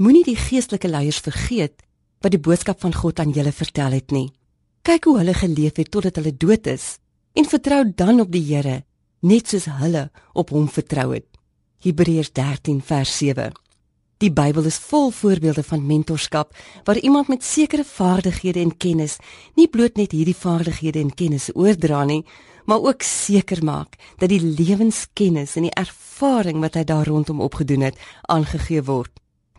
Moenie die geestelike leiers vergeet wat die boodskap van God aan julle vertel het nie. Kyk hoe hulle geleef het totdat hulle dood is en vertrou dan op die Here, net soos hulle op hom vertrou het. Hebreërs 13 vers 7. Die Bybel is vol voorbeelde van mentorskap waar iemand met sekere vaardighede en kennis nie bloot net hierdie vaardighede en kennis oordra nie, maar ook seker maak dat die lewenskennis en die ervaring wat hy daar rondom opgedoen het, aangegee word.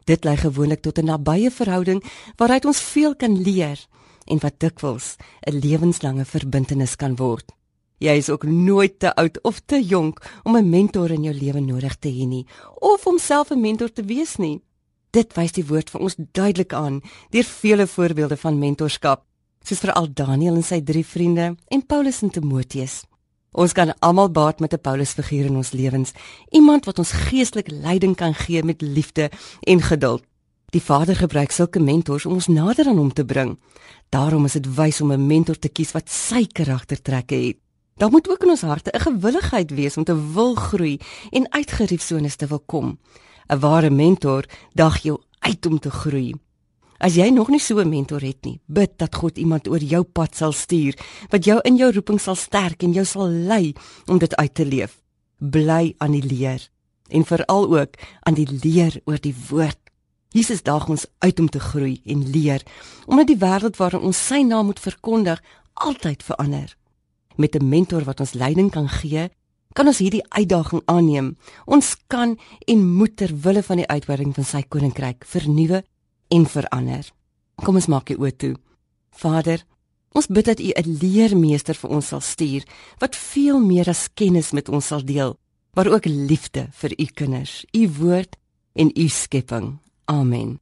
Dit lei gewoonlik tot 'n nabye verhouding waaruit ons veel kan leer en wat dikwels 'n lewenslange verbintenis kan word. Jy is ook nooit te oud of te jonk om 'n mentor in jou lewe nodig te hê nie of om self 'n mentor te wees nie. Dit wys die woord vir ons duidelik aan deur vele voorbeelde van mentorskap, soos veral Daniël en sy drie vriende en Paulus en Timoteus. Ons kan almal baat met 'n Paulusfiguur in ons lewens, iemand wat ons geestelik leiding kan gee met liefde en geduld. Die Vader gebruik sulke mentors om ons nader aan hom te bring. Daarom is dit wys om 'n mentor te kies wat sy karaktertrekke het. Daar moet ook in ons harte 'n gewilligheid wees om te wil groei en uit geriefsones te wil kom. 'n Ware mentor dag jou uit om te groei. As jy nog nie so 'n mentor het nie, bid dat God iemand oor jou pad sal stuur wat jou in jou roeping sal sterk en jou sal lei om dit uit te leef. Bly aan die leer en veral ook aan die leer oor die woord. Jesus daag ons uit om te groei en leer omdat die wêreld waarin ons sy naam moet verkondig altyd verander met 'n mentor wat ons leiding kan gee, kan ons hierdie uitdaging aanneem. Ons kan en moet ter wille van die uitbreiding van sy koninkryk vernuwe en verander. Kom ons maak dit oop toe. Vader, ons bid dat U 'n leermeester vir ons sal stuur wat veel meer as kennis met ons sal deel, maar ook liefde vir U kinders, U woord en U skepping. Amen.